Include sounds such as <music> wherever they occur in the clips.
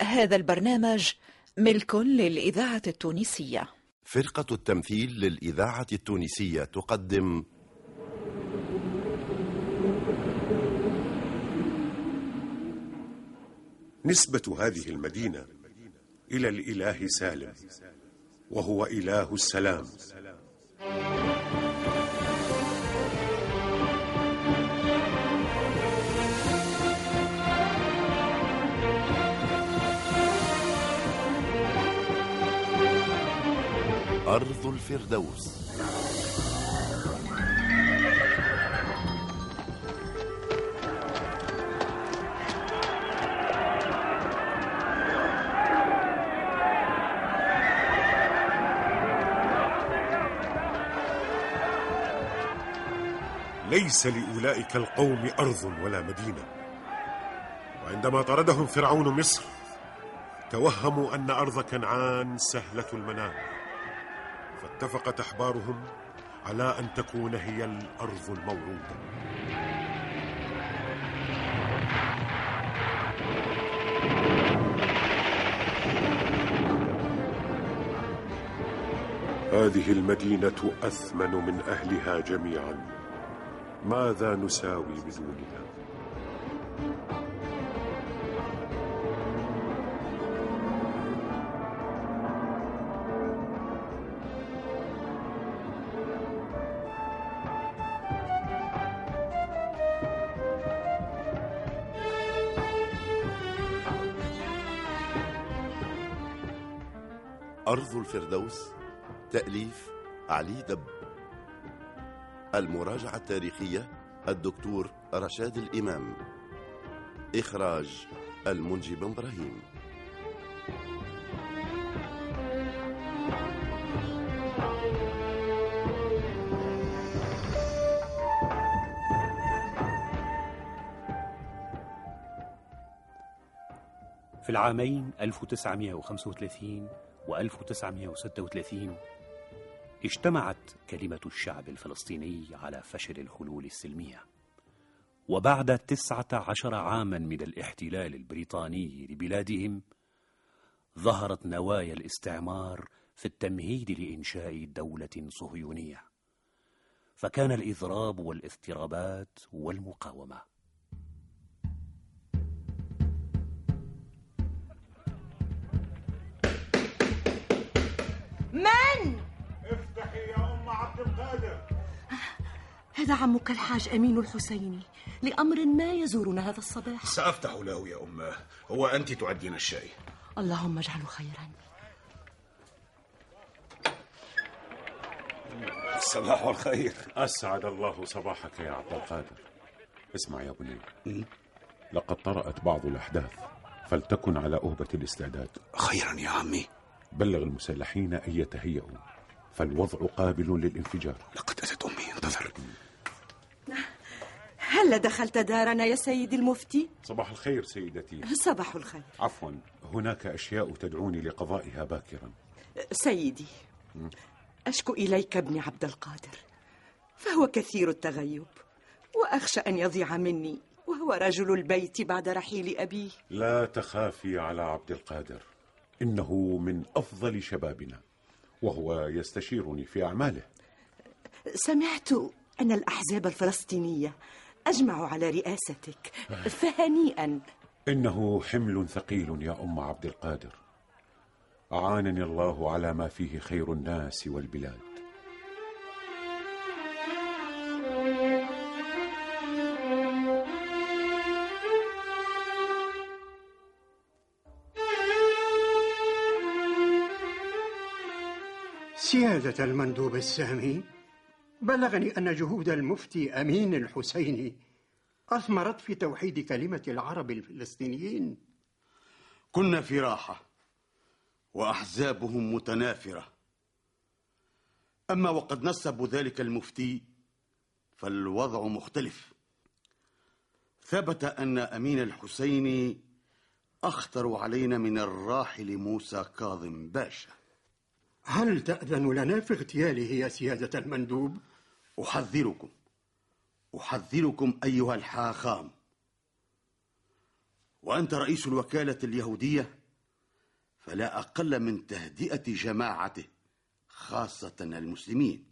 هذا البرنامج ملك للإذاعة التونسية. فرقة التمثيل للإذاعة التونسية تقدم نسبة هذه المدينة إلى الإله سالم وهو إله السلام. أرض الفردوس. ليس لأولئك القوم أرض ولا مدينة. وعندما طردهم فرعون مصر توهموا أن أرض كنعان سهلة المنام. فاتفقت أحبارهم على أن تكون هي الأرض الموعودة هذه المدينة أثمن من أهلها جميعا. ماذا نساوي بدونها؟ أرض الفردوس تأليف علي دب. المراجعة التاريخية الدكتور رشاد الإمام. إخراج المنجي بن إبراهيم. في العامين 1935 و 1936 اجتمعت كلمة الشعب الفلسطيني على فشل الحلول السلمية. وبعد تسعة عشر عاما من الاحتلال البريطاني لبلادهم ظهرت نوايا الاستعمار في التمهيد لإنشاء دولة صهيونية. فكان الإضراب والاضطرابات والمقاومة. من؟ افتحي يا ام عبد القادر. هذا عمك الحاج أمين الحسيني. لأمر ما يزورنا هذا الصباح. سأفتح له يا أمة. هو أنت تعدين الشاي. اللهم اجعله خيرا. صباح الخير. أسعد الله صباحك يا عبد القادر. اسمع يا بني. لقد طرأت بعض الأحداث فلتكن على أهبة الاستعداد. خيرا يا عمي. بلغ المسلحين أن يتهيئوا فالوضع قابل للانفجار. لقد أتت أمي انتظر. هل دخلت دارنا يا سيدي المفتي؟ صباح الخير سيدتي. صباح الخير. عفوا هناك أشياء تدعوني لقضائها باكرا. سيدي أشكو إليك ابني عبد القادر فهو كثير التغيب وأخشى أن يضيع مني وهو رجل البيت بعد رحيل أبيه. لا تخافي على عبد القادر. إنه من أفضل شبابنا وهو يستشيرني في أعماله. سمعت أن الأحزاب الفلسطينية أجمعوا على رئاستك فهنيئا. إنه حمل ثقيل يا أم عبد القادر. أعانني الله على ما فيه خير الناس والبلاد. سيادة المندوب السامي بلغني أن جهود المفتي أمين الحسيني أثمرت في توحيد كلمة العرب الفلسطينيين. كنا في راحة وأحزابهم متنافرة. أما وقد نسبوا ذلك المفتي فالوضع مختلف. ثبت أن أمين الحسيني أخطر علينا من الراحل موسى كاظم باشا. هل تأذن لنا في اغتياله يا سيادة المندوب؟ أحذركم أحذركم أيها الحاخام وأنت رئيس الوكالة اليهودية فلا أقل من تهدئة جماعته خاصة المسلمين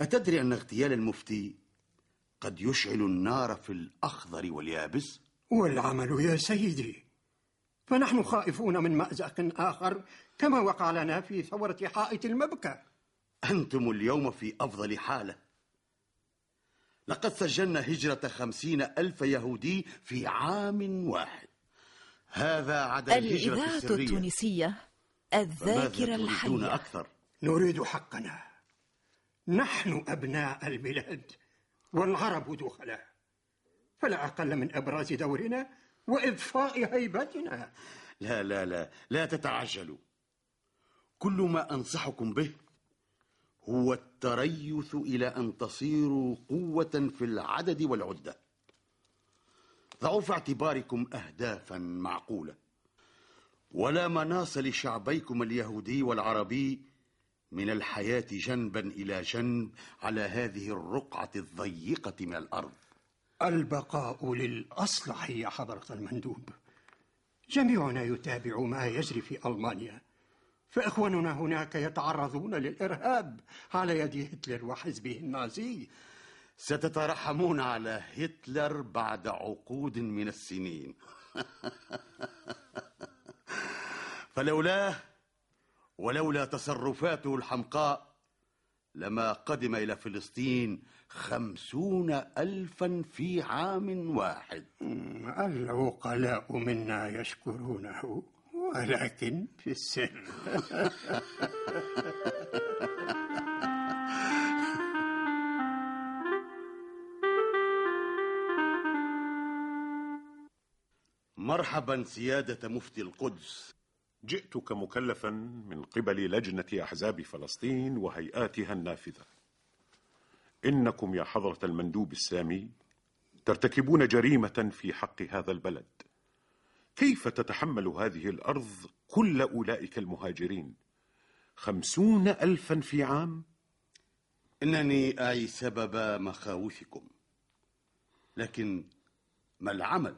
أتدري أن اغتيال المفتي قد يشعل النار في الأخضر واليابس؟ والعمل يا سيدي فنحن خائفون من مأزق آخر كما وقع لنا في ثورة حائط المبكى. أنتم اليوم في أفضل حالة. لقد سجلنا هجرة خمسين ألف يهودي في عام واحد. هذا عدد الهجرة الإذاعة السرية. التونسية الذاكرة الحية. أكثر؟ نريد حقنا. نحن أبناء البلاد والعرب دخلاء. فلا أقل من إبراز دورنا وإضفاء هيبتنا. لا لا لا لا تتعجلوا. كل ما أنصحكم به هو التريث إلى أن تصيروا قوة في العدد والعدة. ضعوا في اعتباركم أهدافا معقولة. ولا مناص لشعبيكم اليهودي والعربي من الحياة جنبا إلى جنب على هذه الرقعة الضيقة من الأرض. البقاء للأصلح يا حضرة المندوب. جميعنا يتابع ما يجري في ألمانيا. فإخواننا هناك يتعرضون للإرهاب. على يد هتلر وحزبه النازي. ستترحمون على هتلر بعد عقود من السنين. <laughs> فلولاه ولولا تصرفاته الحمقاء لما قدم إلى فلسطين خمسون ألفا في عام واحد. العقلاء منا يشكرونه. ولكن في السر مرحبا سيادة مفتي القدس. جئتك مكلفا من قبل لجنة أحزاب فلسطين وهيئاتها النافذة. إنكم يا حضرة المندوب السامي ترتكبون جريمة في حق هذا البلد. كيف تتحمل هذه الأرض كل أولئك المهاجرين؟ خمسون ألفا في عام؟ إنني أعي سبب مخاوفكم لكن ما العمل؟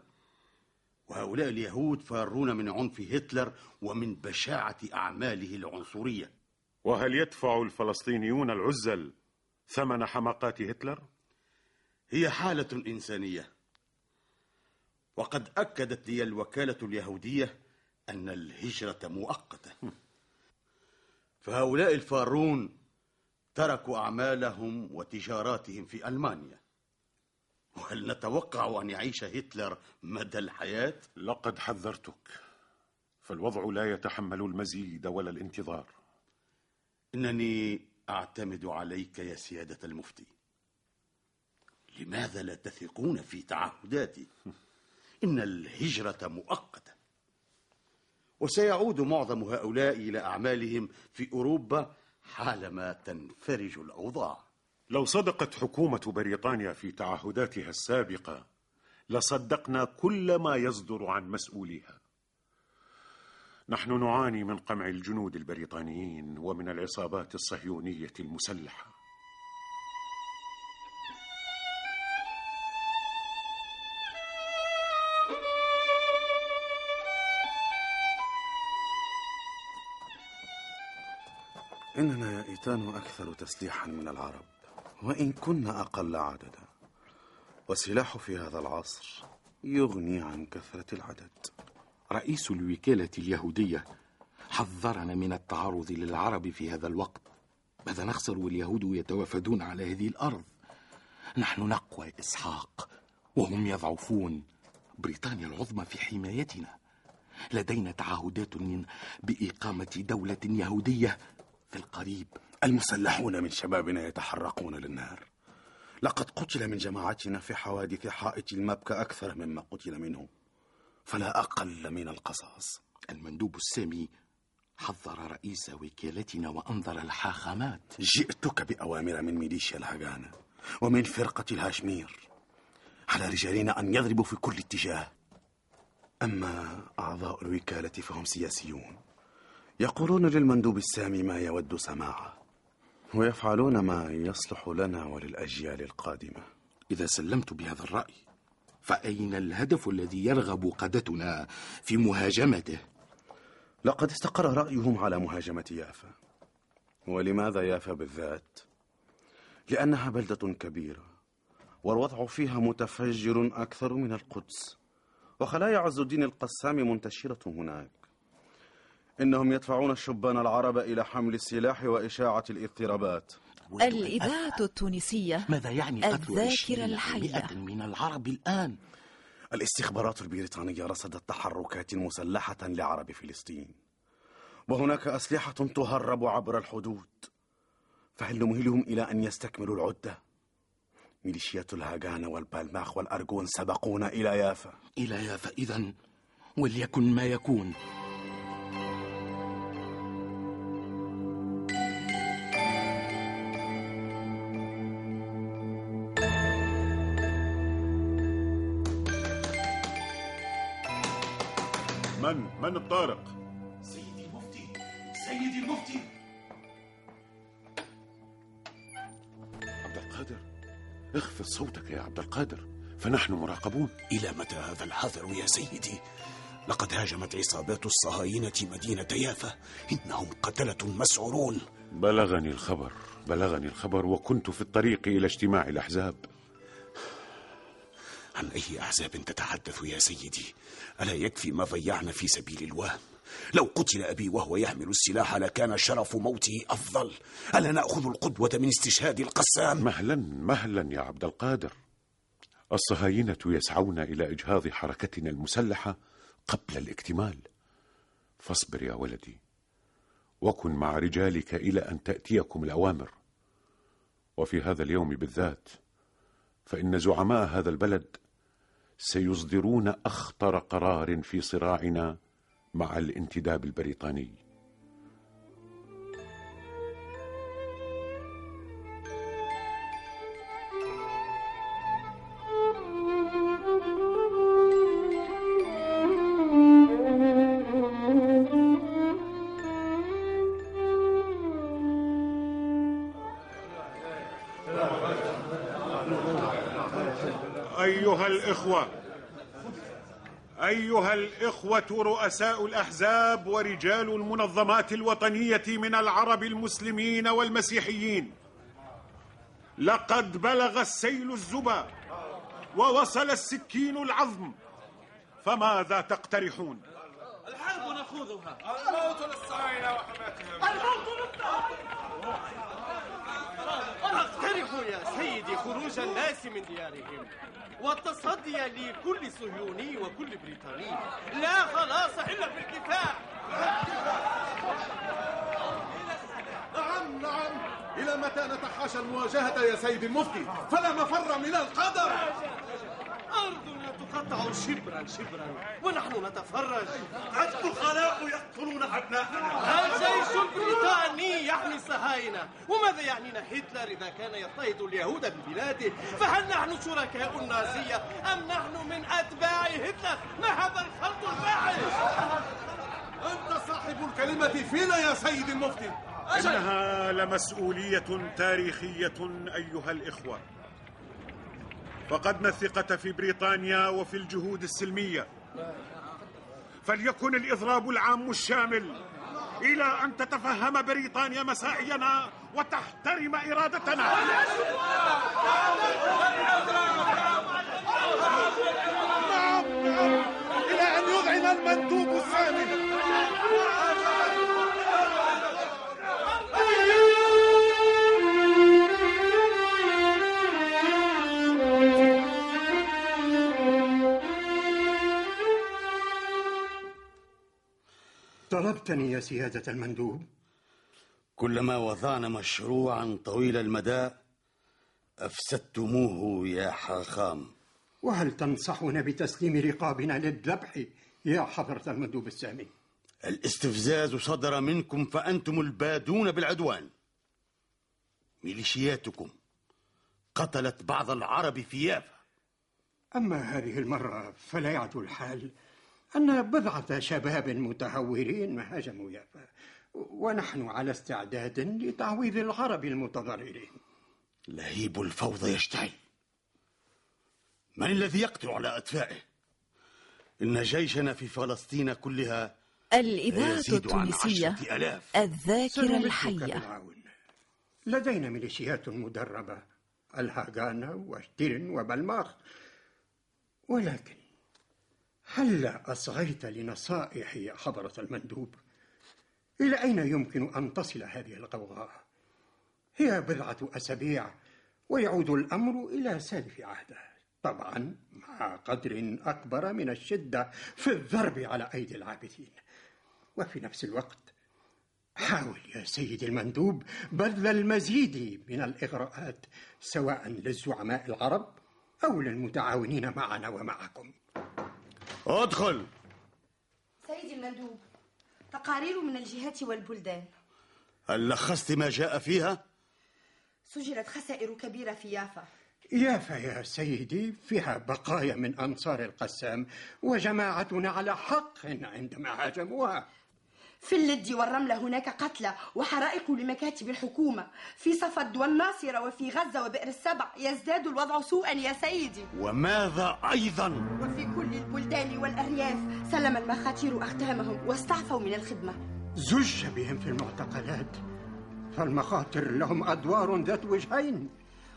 وهؤلاء اليهود فارون من عنف هتلر ومن بشاعة أعماله العنصرية. وهل يدفع الفلسطينيون العزل ثمن حماقات هتلر؟ هي حالة إنسانية. وقد أكدت لي الوكالة اليهودية أن الهجرة مؤقتة. فهؤلاء الفارون تركوا أعمالهم وتجاراتهم في ألمانيا. وهل نتوقع أن يعيش هتلر مدى الحياة؟ لقد حذرتك. فالوضع لا يتحمل المزيد ولا الانتظار. إنني أعتمد عليك يا سيادة المفتي. لماذا لا تثقون في تعهداتي؟ <laughs> إن الهجرة مؤقتة. وسيعود معظم هؤلاء إلى أعمالهم في أوروبا حالما تنفرج الأوضاع. لو صدقت حكومة بريطانيا في تعهداتها السابقة لصدقنا كل ما يصدر عن مسؤوليها. نحن نعاني من قمع الجنود البريطانيين ومن العصابات الصهيونية المسلحة. إننا يا إيتان أكثر تسليحا من العرب وإن كنا أقل عددا. والسلاح في هذا العصر يغني عن كثرة العدد. رئيس الوكالة اليهودية حذرنا من التعرض للعرب في هذا الوقت. ماذا نخسر واليهود يتوافدون على هذه الأرض؟ نحن نقوى إسحاق وهم يضعفون. بريطانيا العظمى في حمايتنا. لدينا تعهدات من بإقامة دولة يهودية في القريب المسلحون من شبابنا يتحرقون للنار لقد قتل من جماعتنا في حوادث حائط المبكى أكثر مما قتل منه فلا أقل من القصاص. المندوب السامي حذر رئيس وكالتنا وأنظر الحاخامات. جئتك بأوامر من ميليشيا الهجانة ومن فرقة الهاشمير على رجالنا أن يضربوا في كل اتجاه أما أعضاء الوكالة فهم سياسيون. يقولون للمندوب السامي ما يود سماعه ويفعلون ما يصلح لنا وللأجيال القادمة إذا سلمت بهذا الرأي فأين الهدف الذي يرغب قادتنا في مهاجمته؟ لقد استقر رأيهم على مهاجمة يافا ولماذا يافا بالذات؟ لأنها بلدة كبيرة والوضع فيها متفجر أكثر من القدس وخلايا عز الدين القسام منتشرة هناك إنهم يدفعون الشبان العرب إلى حمل السلاح وإشاعة الاضطرابات. الإذاعة التونسية ماذا يعني قتل الذاكرة الحية؟ من العرب الآن؟ الاستخبارات البريطانية رصدت تحركات مسلحة لعرب فلسطين. وهناك أسلحة تهرب عبر الحدود. فهل نمهلهم إلى أن يستكملوا العدة؟ ميليشيات الهاغانا والبالماخ والأرجون سبقونا إلى يافا. إلى يافا إذا وليكن ما يكون. من؟ من الطارق؟ سيدي المفتي سيدي المفتي عبد القادر اخفض صوتك يا عبد القادر فنحن مراقبون. إلى متى هذا الحذر يا سيدي؟ لقد هاجمت عصابات الصهاينة مدينة يافا إنهم قتلة مسعورون. بلغني الخبر بلغني الخبر وكنت في الطريق إلى اجتماع الأحزاب. عن أي أحزاب تتحدث يا سيدي؟ ألا يكفي ما ضيعنا في سبيل الوهم؟ لو قتل أبي وهو يحمل السلاح لكان شرف موته أفضل ألا نأخذ القدوة من استشهاد القسام؟ مهلا مهلا يا عبد القادر الصهاينة يسعون إلى إجهاض حركتنا المسلحة قبل الاكتمال فاصبر يا ولدي وكن مع رجالك إلى أن تأتيكم الأوامر وفي هذا اليوم بالذات فإن زعماء هذا البلد سيصدرون أخطر قرار في صراعنا مع الانتداب البريطاني. أيها الإخوة أيها الإخوة رؤساء الأحزاب ورجال المنظمات الوطنية من العرب المسلمين والمسيحيين لقد بلغ السيل الزبا ووصل السكين العظم فماذا تقترحون؟ الحرب نخوضها. الموت للصهاينة وحماتهم. الموت أقترح يا سيدي خروج الناس من ديارهم والتصدي لكل صهيوني وكل بريطاني. لا خلاص إلا بالدفاع نعم نعم. إلى متى نتحاشى المواجهة يا سيدي المفتي؟ فلا مفر من القدر. أرضنا تقطع شبرا شبرا. ونحن نتفرج. الدخلاء يقتلون أبناءنا. الجيش البريطاني يحمي الصهاينة وماذا يعنينا هتلر إذا كان يضطهد اليهود في بلاده فهل نحن شركاء النازية أم نحن من أتباع هتلر؟ ما هذا الخلط الفاحش أنت صاحب الكلمة فينا يا سيدي المفتي. إنها لمسؤولية تاريخية أيها الإخوة. فقدنا الثقة في بريطانيا وفي الجهود السلمية. فليكن الإضراب العام الشامل إلى أن تتفهم بريطانيا مساعينا وتحترم إرادتنا. نعم إلى أن يذعن المندوب الثامن. طلبتني يا سيادة المندوب. كلما وضعنا مشروعا طويل المدى أفسدتموه يا حاخام وهل تنصحنا بتسليم رقابنا للذبح يا حضرة المندوب السامي؟ الاستفزاز صدر منكم فأنتم البادون بالعدوان. ميليشياتكم قتلت بعض العرب في يافا. أما هذه المرة فلا يعدو الحال. أن بضعة شباب متهورين هاجموا يافا ونحن على استعداد لتعويض العرب المتضررين. لهيب الفوضى يشتعل. من الذي يقتل على أدفائه إن جيشنا في فلسطين كلها الإذاعة التونسية. الذاكرة الحية. لدينا ميليشيات مدربة الهاغانا وشتيرن وبلماخ ولكن هلا أصغيت لنصائحي يا حضرة المندوب؟ إلى أين يمكن أن تصل هذه الغوغاء هي بضعة أسابيع ويعود الأمر إلى سالف عهده طبعا مع قدر أكبر من الشدة في الضرب على أيدي العابثين وفي نفس الوقت حاول يا سيدي المندوب بذل المزيد من الإغراءات سواء للزعماء العرب أو للمتعاونين معنا ومعكم. ادخل. سيدي المندوب تقارير من الجهات والبلدان. هل لخصت ما جاء فيها؟ سجلت خسائر كبيرة في يافا. يافا يا سيدي فيها بقايا من أنصار القسام وجماعتنا على حق عندما هاجموها. في اللد والرملة هناك قتلى وحرائق لمكاتب الحكومة. في صفد والناصرة وفي غزة وبئر السبع يزداد الوضع سوءا يا سيدي. وماذا أيضا؟ وفي كل البلدان والأرياف سلم المخاتير أختامهم واستعفوا من الخدمة. زج بهم في المعتقلات فالمخاطر لهم أدوار ذات وجهين.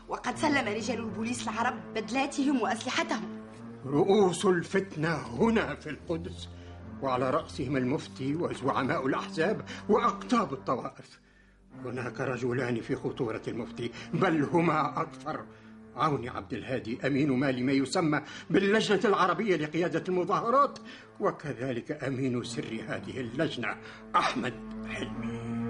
وقد سلم رجال البوليس العرب بدلاتهم وأسلحتهم. رؤوس الفتنة هنا في القدس. وعلى رأسهم المفتي وزعماء الأحزاب وأقطاب الطوائف. هناك رجلان في خطورة المفتي بل هما أكثر. عوني عبد الهادي أمين مال ما يسمى باللجنة العربية لقيادة المظاهرات وكذلك أمين سر هذه اللجنة أحمد حلمي.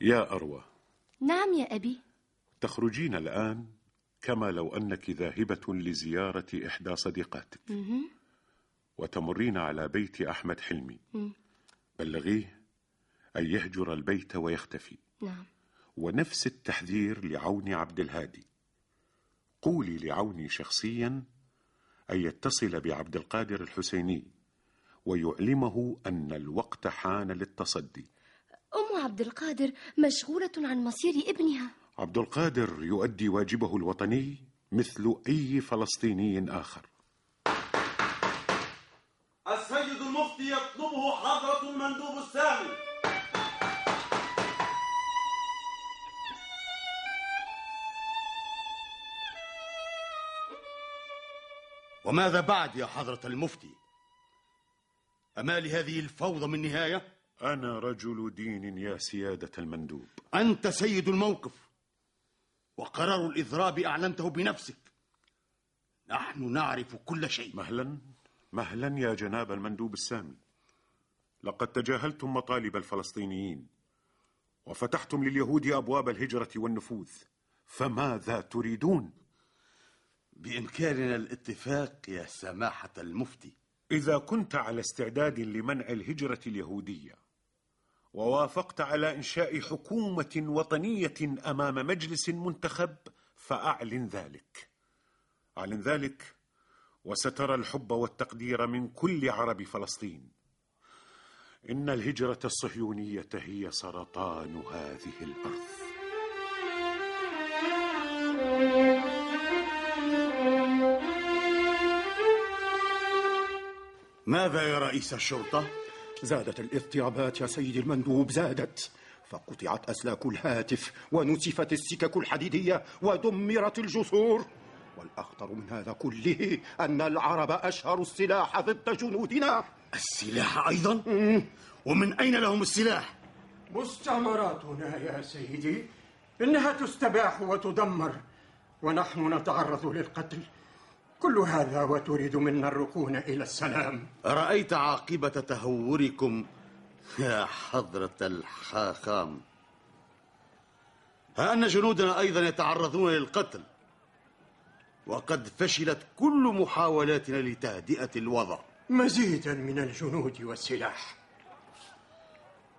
يا أروى. نعم يا أبي. تخرجين الآن كما لو أنك ذاهبة لزيارة إحدى صديقاتك. وتمرين على بيت أحمد حلمي. بلغيه أن يهجر البيت ويختفي. نعم. ونفس التحذير لعون عبد الهادي. قولي لعوني شخصيا أن يتصل بعبد القادر الحسيني ويعلمه أن الوقت حان للتصدي. أم عبد القادر مشغولة عن مصير ابنها. عبد القادر يؤدي واجبه الوطني مثل أي فلسطيني آخر السيد المفتي يطلبه حضرة المندوب السامي وماذا بعد يا حضرة المفتي؟ أما لهذه الفوضى من نهاية؟ أنا رجل دين يا سيادة المندوب أنت سيد الموقف وقرار الإضراب أعلنته بنفسك. نحن نعرف كل شيء. مهلا مهلا يا جناب المندوب السامي. لقد تجاهلتم مطالب الفلسطينيين وفتحتم لليهود أبواب الهجرة والنفوذ. فماذا تريدون؟ بإمكاننا الاتفاق يا سماحة المفتي. إذا كنت على استعداد لمنع الهجرة اليهودية ووافقت على إنشاء حكومة وطنية أمام مجلس منتخب فأعلن ذلك. أعلن ذلك وسترى الحب والتقدير من كل عرب فلسطين. إن الهجرة الصهيونية هي سرطان هذه الأرض. ماذا يا رئيس الشرطة؟ زادت الاضطرابات يا سيدي المندوب زادت. فقطعت أسلاك الهاتف ونسفت السكك الحديدية ودمرت الجسور. والأخطر من هذا كله أن العرب أشهروا السلاح ضد جنودنا السلاح أيضا؟ ومن أين لهم السلاح؟ مستعمراتنا يا سيدي إنها تستباح وتدمر ونحن نتعرض للقتل. كل هذا وتريد منا الركون إلى السلام. رأيت عاقبة تهوركم يا حضرة الحاخام. ها أن جنودنا أيضا يتعرضون للقتل. وقد فشلت كل محاولاتنا لتهدئة الوضع. مزيدا من الجنود والسلاح.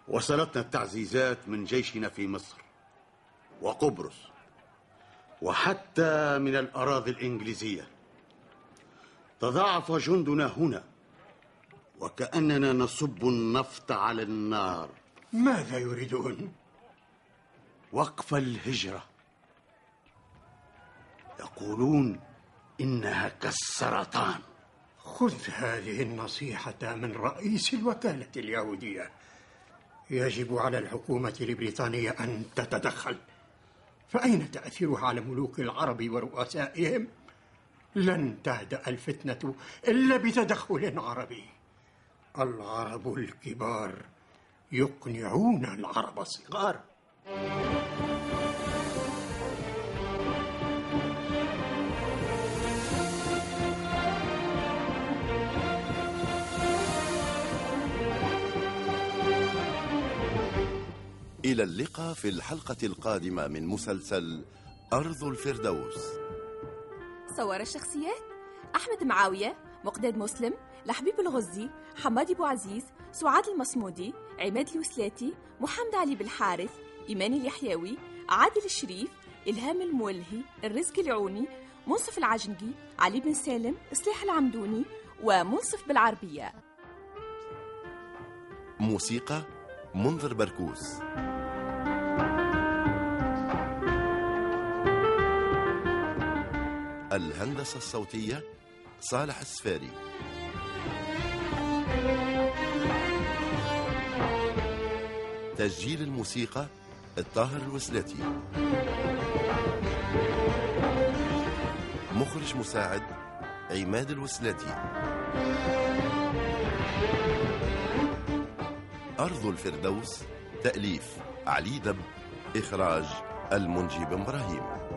وصلتنا التعزيزات من جيشنا في مصر وقبرص وحتى من الأراضي الإنجليزية. تضاعف جندنا هنا وكأننا نصب النفط على النار. ماذا يريدون؟ وقف الهجرة. يقولون إنها كالسرطان. خذ هذه النصيحة من رئيس الوكالة اليهودية. يجب على الحكومة البريطانية أن تتدخل. فأين تأثيرها على ملوك العرب ورؤسائهم؟ لن تهدأ الفتنة إلا بتدخل عربي. العرب الكبار يقنعون العرب الصغار إلى اللقاء في الحلقة القادمة من مسلسل أرض الفردوس. صور الشخصيات. أحمد معاوية مقداد مسلم لحبيب الغزي حماد أبو عزيز سعاد المصمودي عماد الوسلاتي محمد علي بالحارث إيمان اليحيوي عادل الشريف إلهام المولهي الرزق العوني منصف العجنقي علي بن سالم إصلاح العمدوني ومنصف بالعربية. موسيقى منذر بركوس الهندسة الصوتية صالح السفاري. تسجيل الموسيقى الطاهر الوسلاتي. مخرج مساعد عماد الوسلاتي. أرض الفردوس تأليف علي دب إخراج المنجي بن إبراهيم.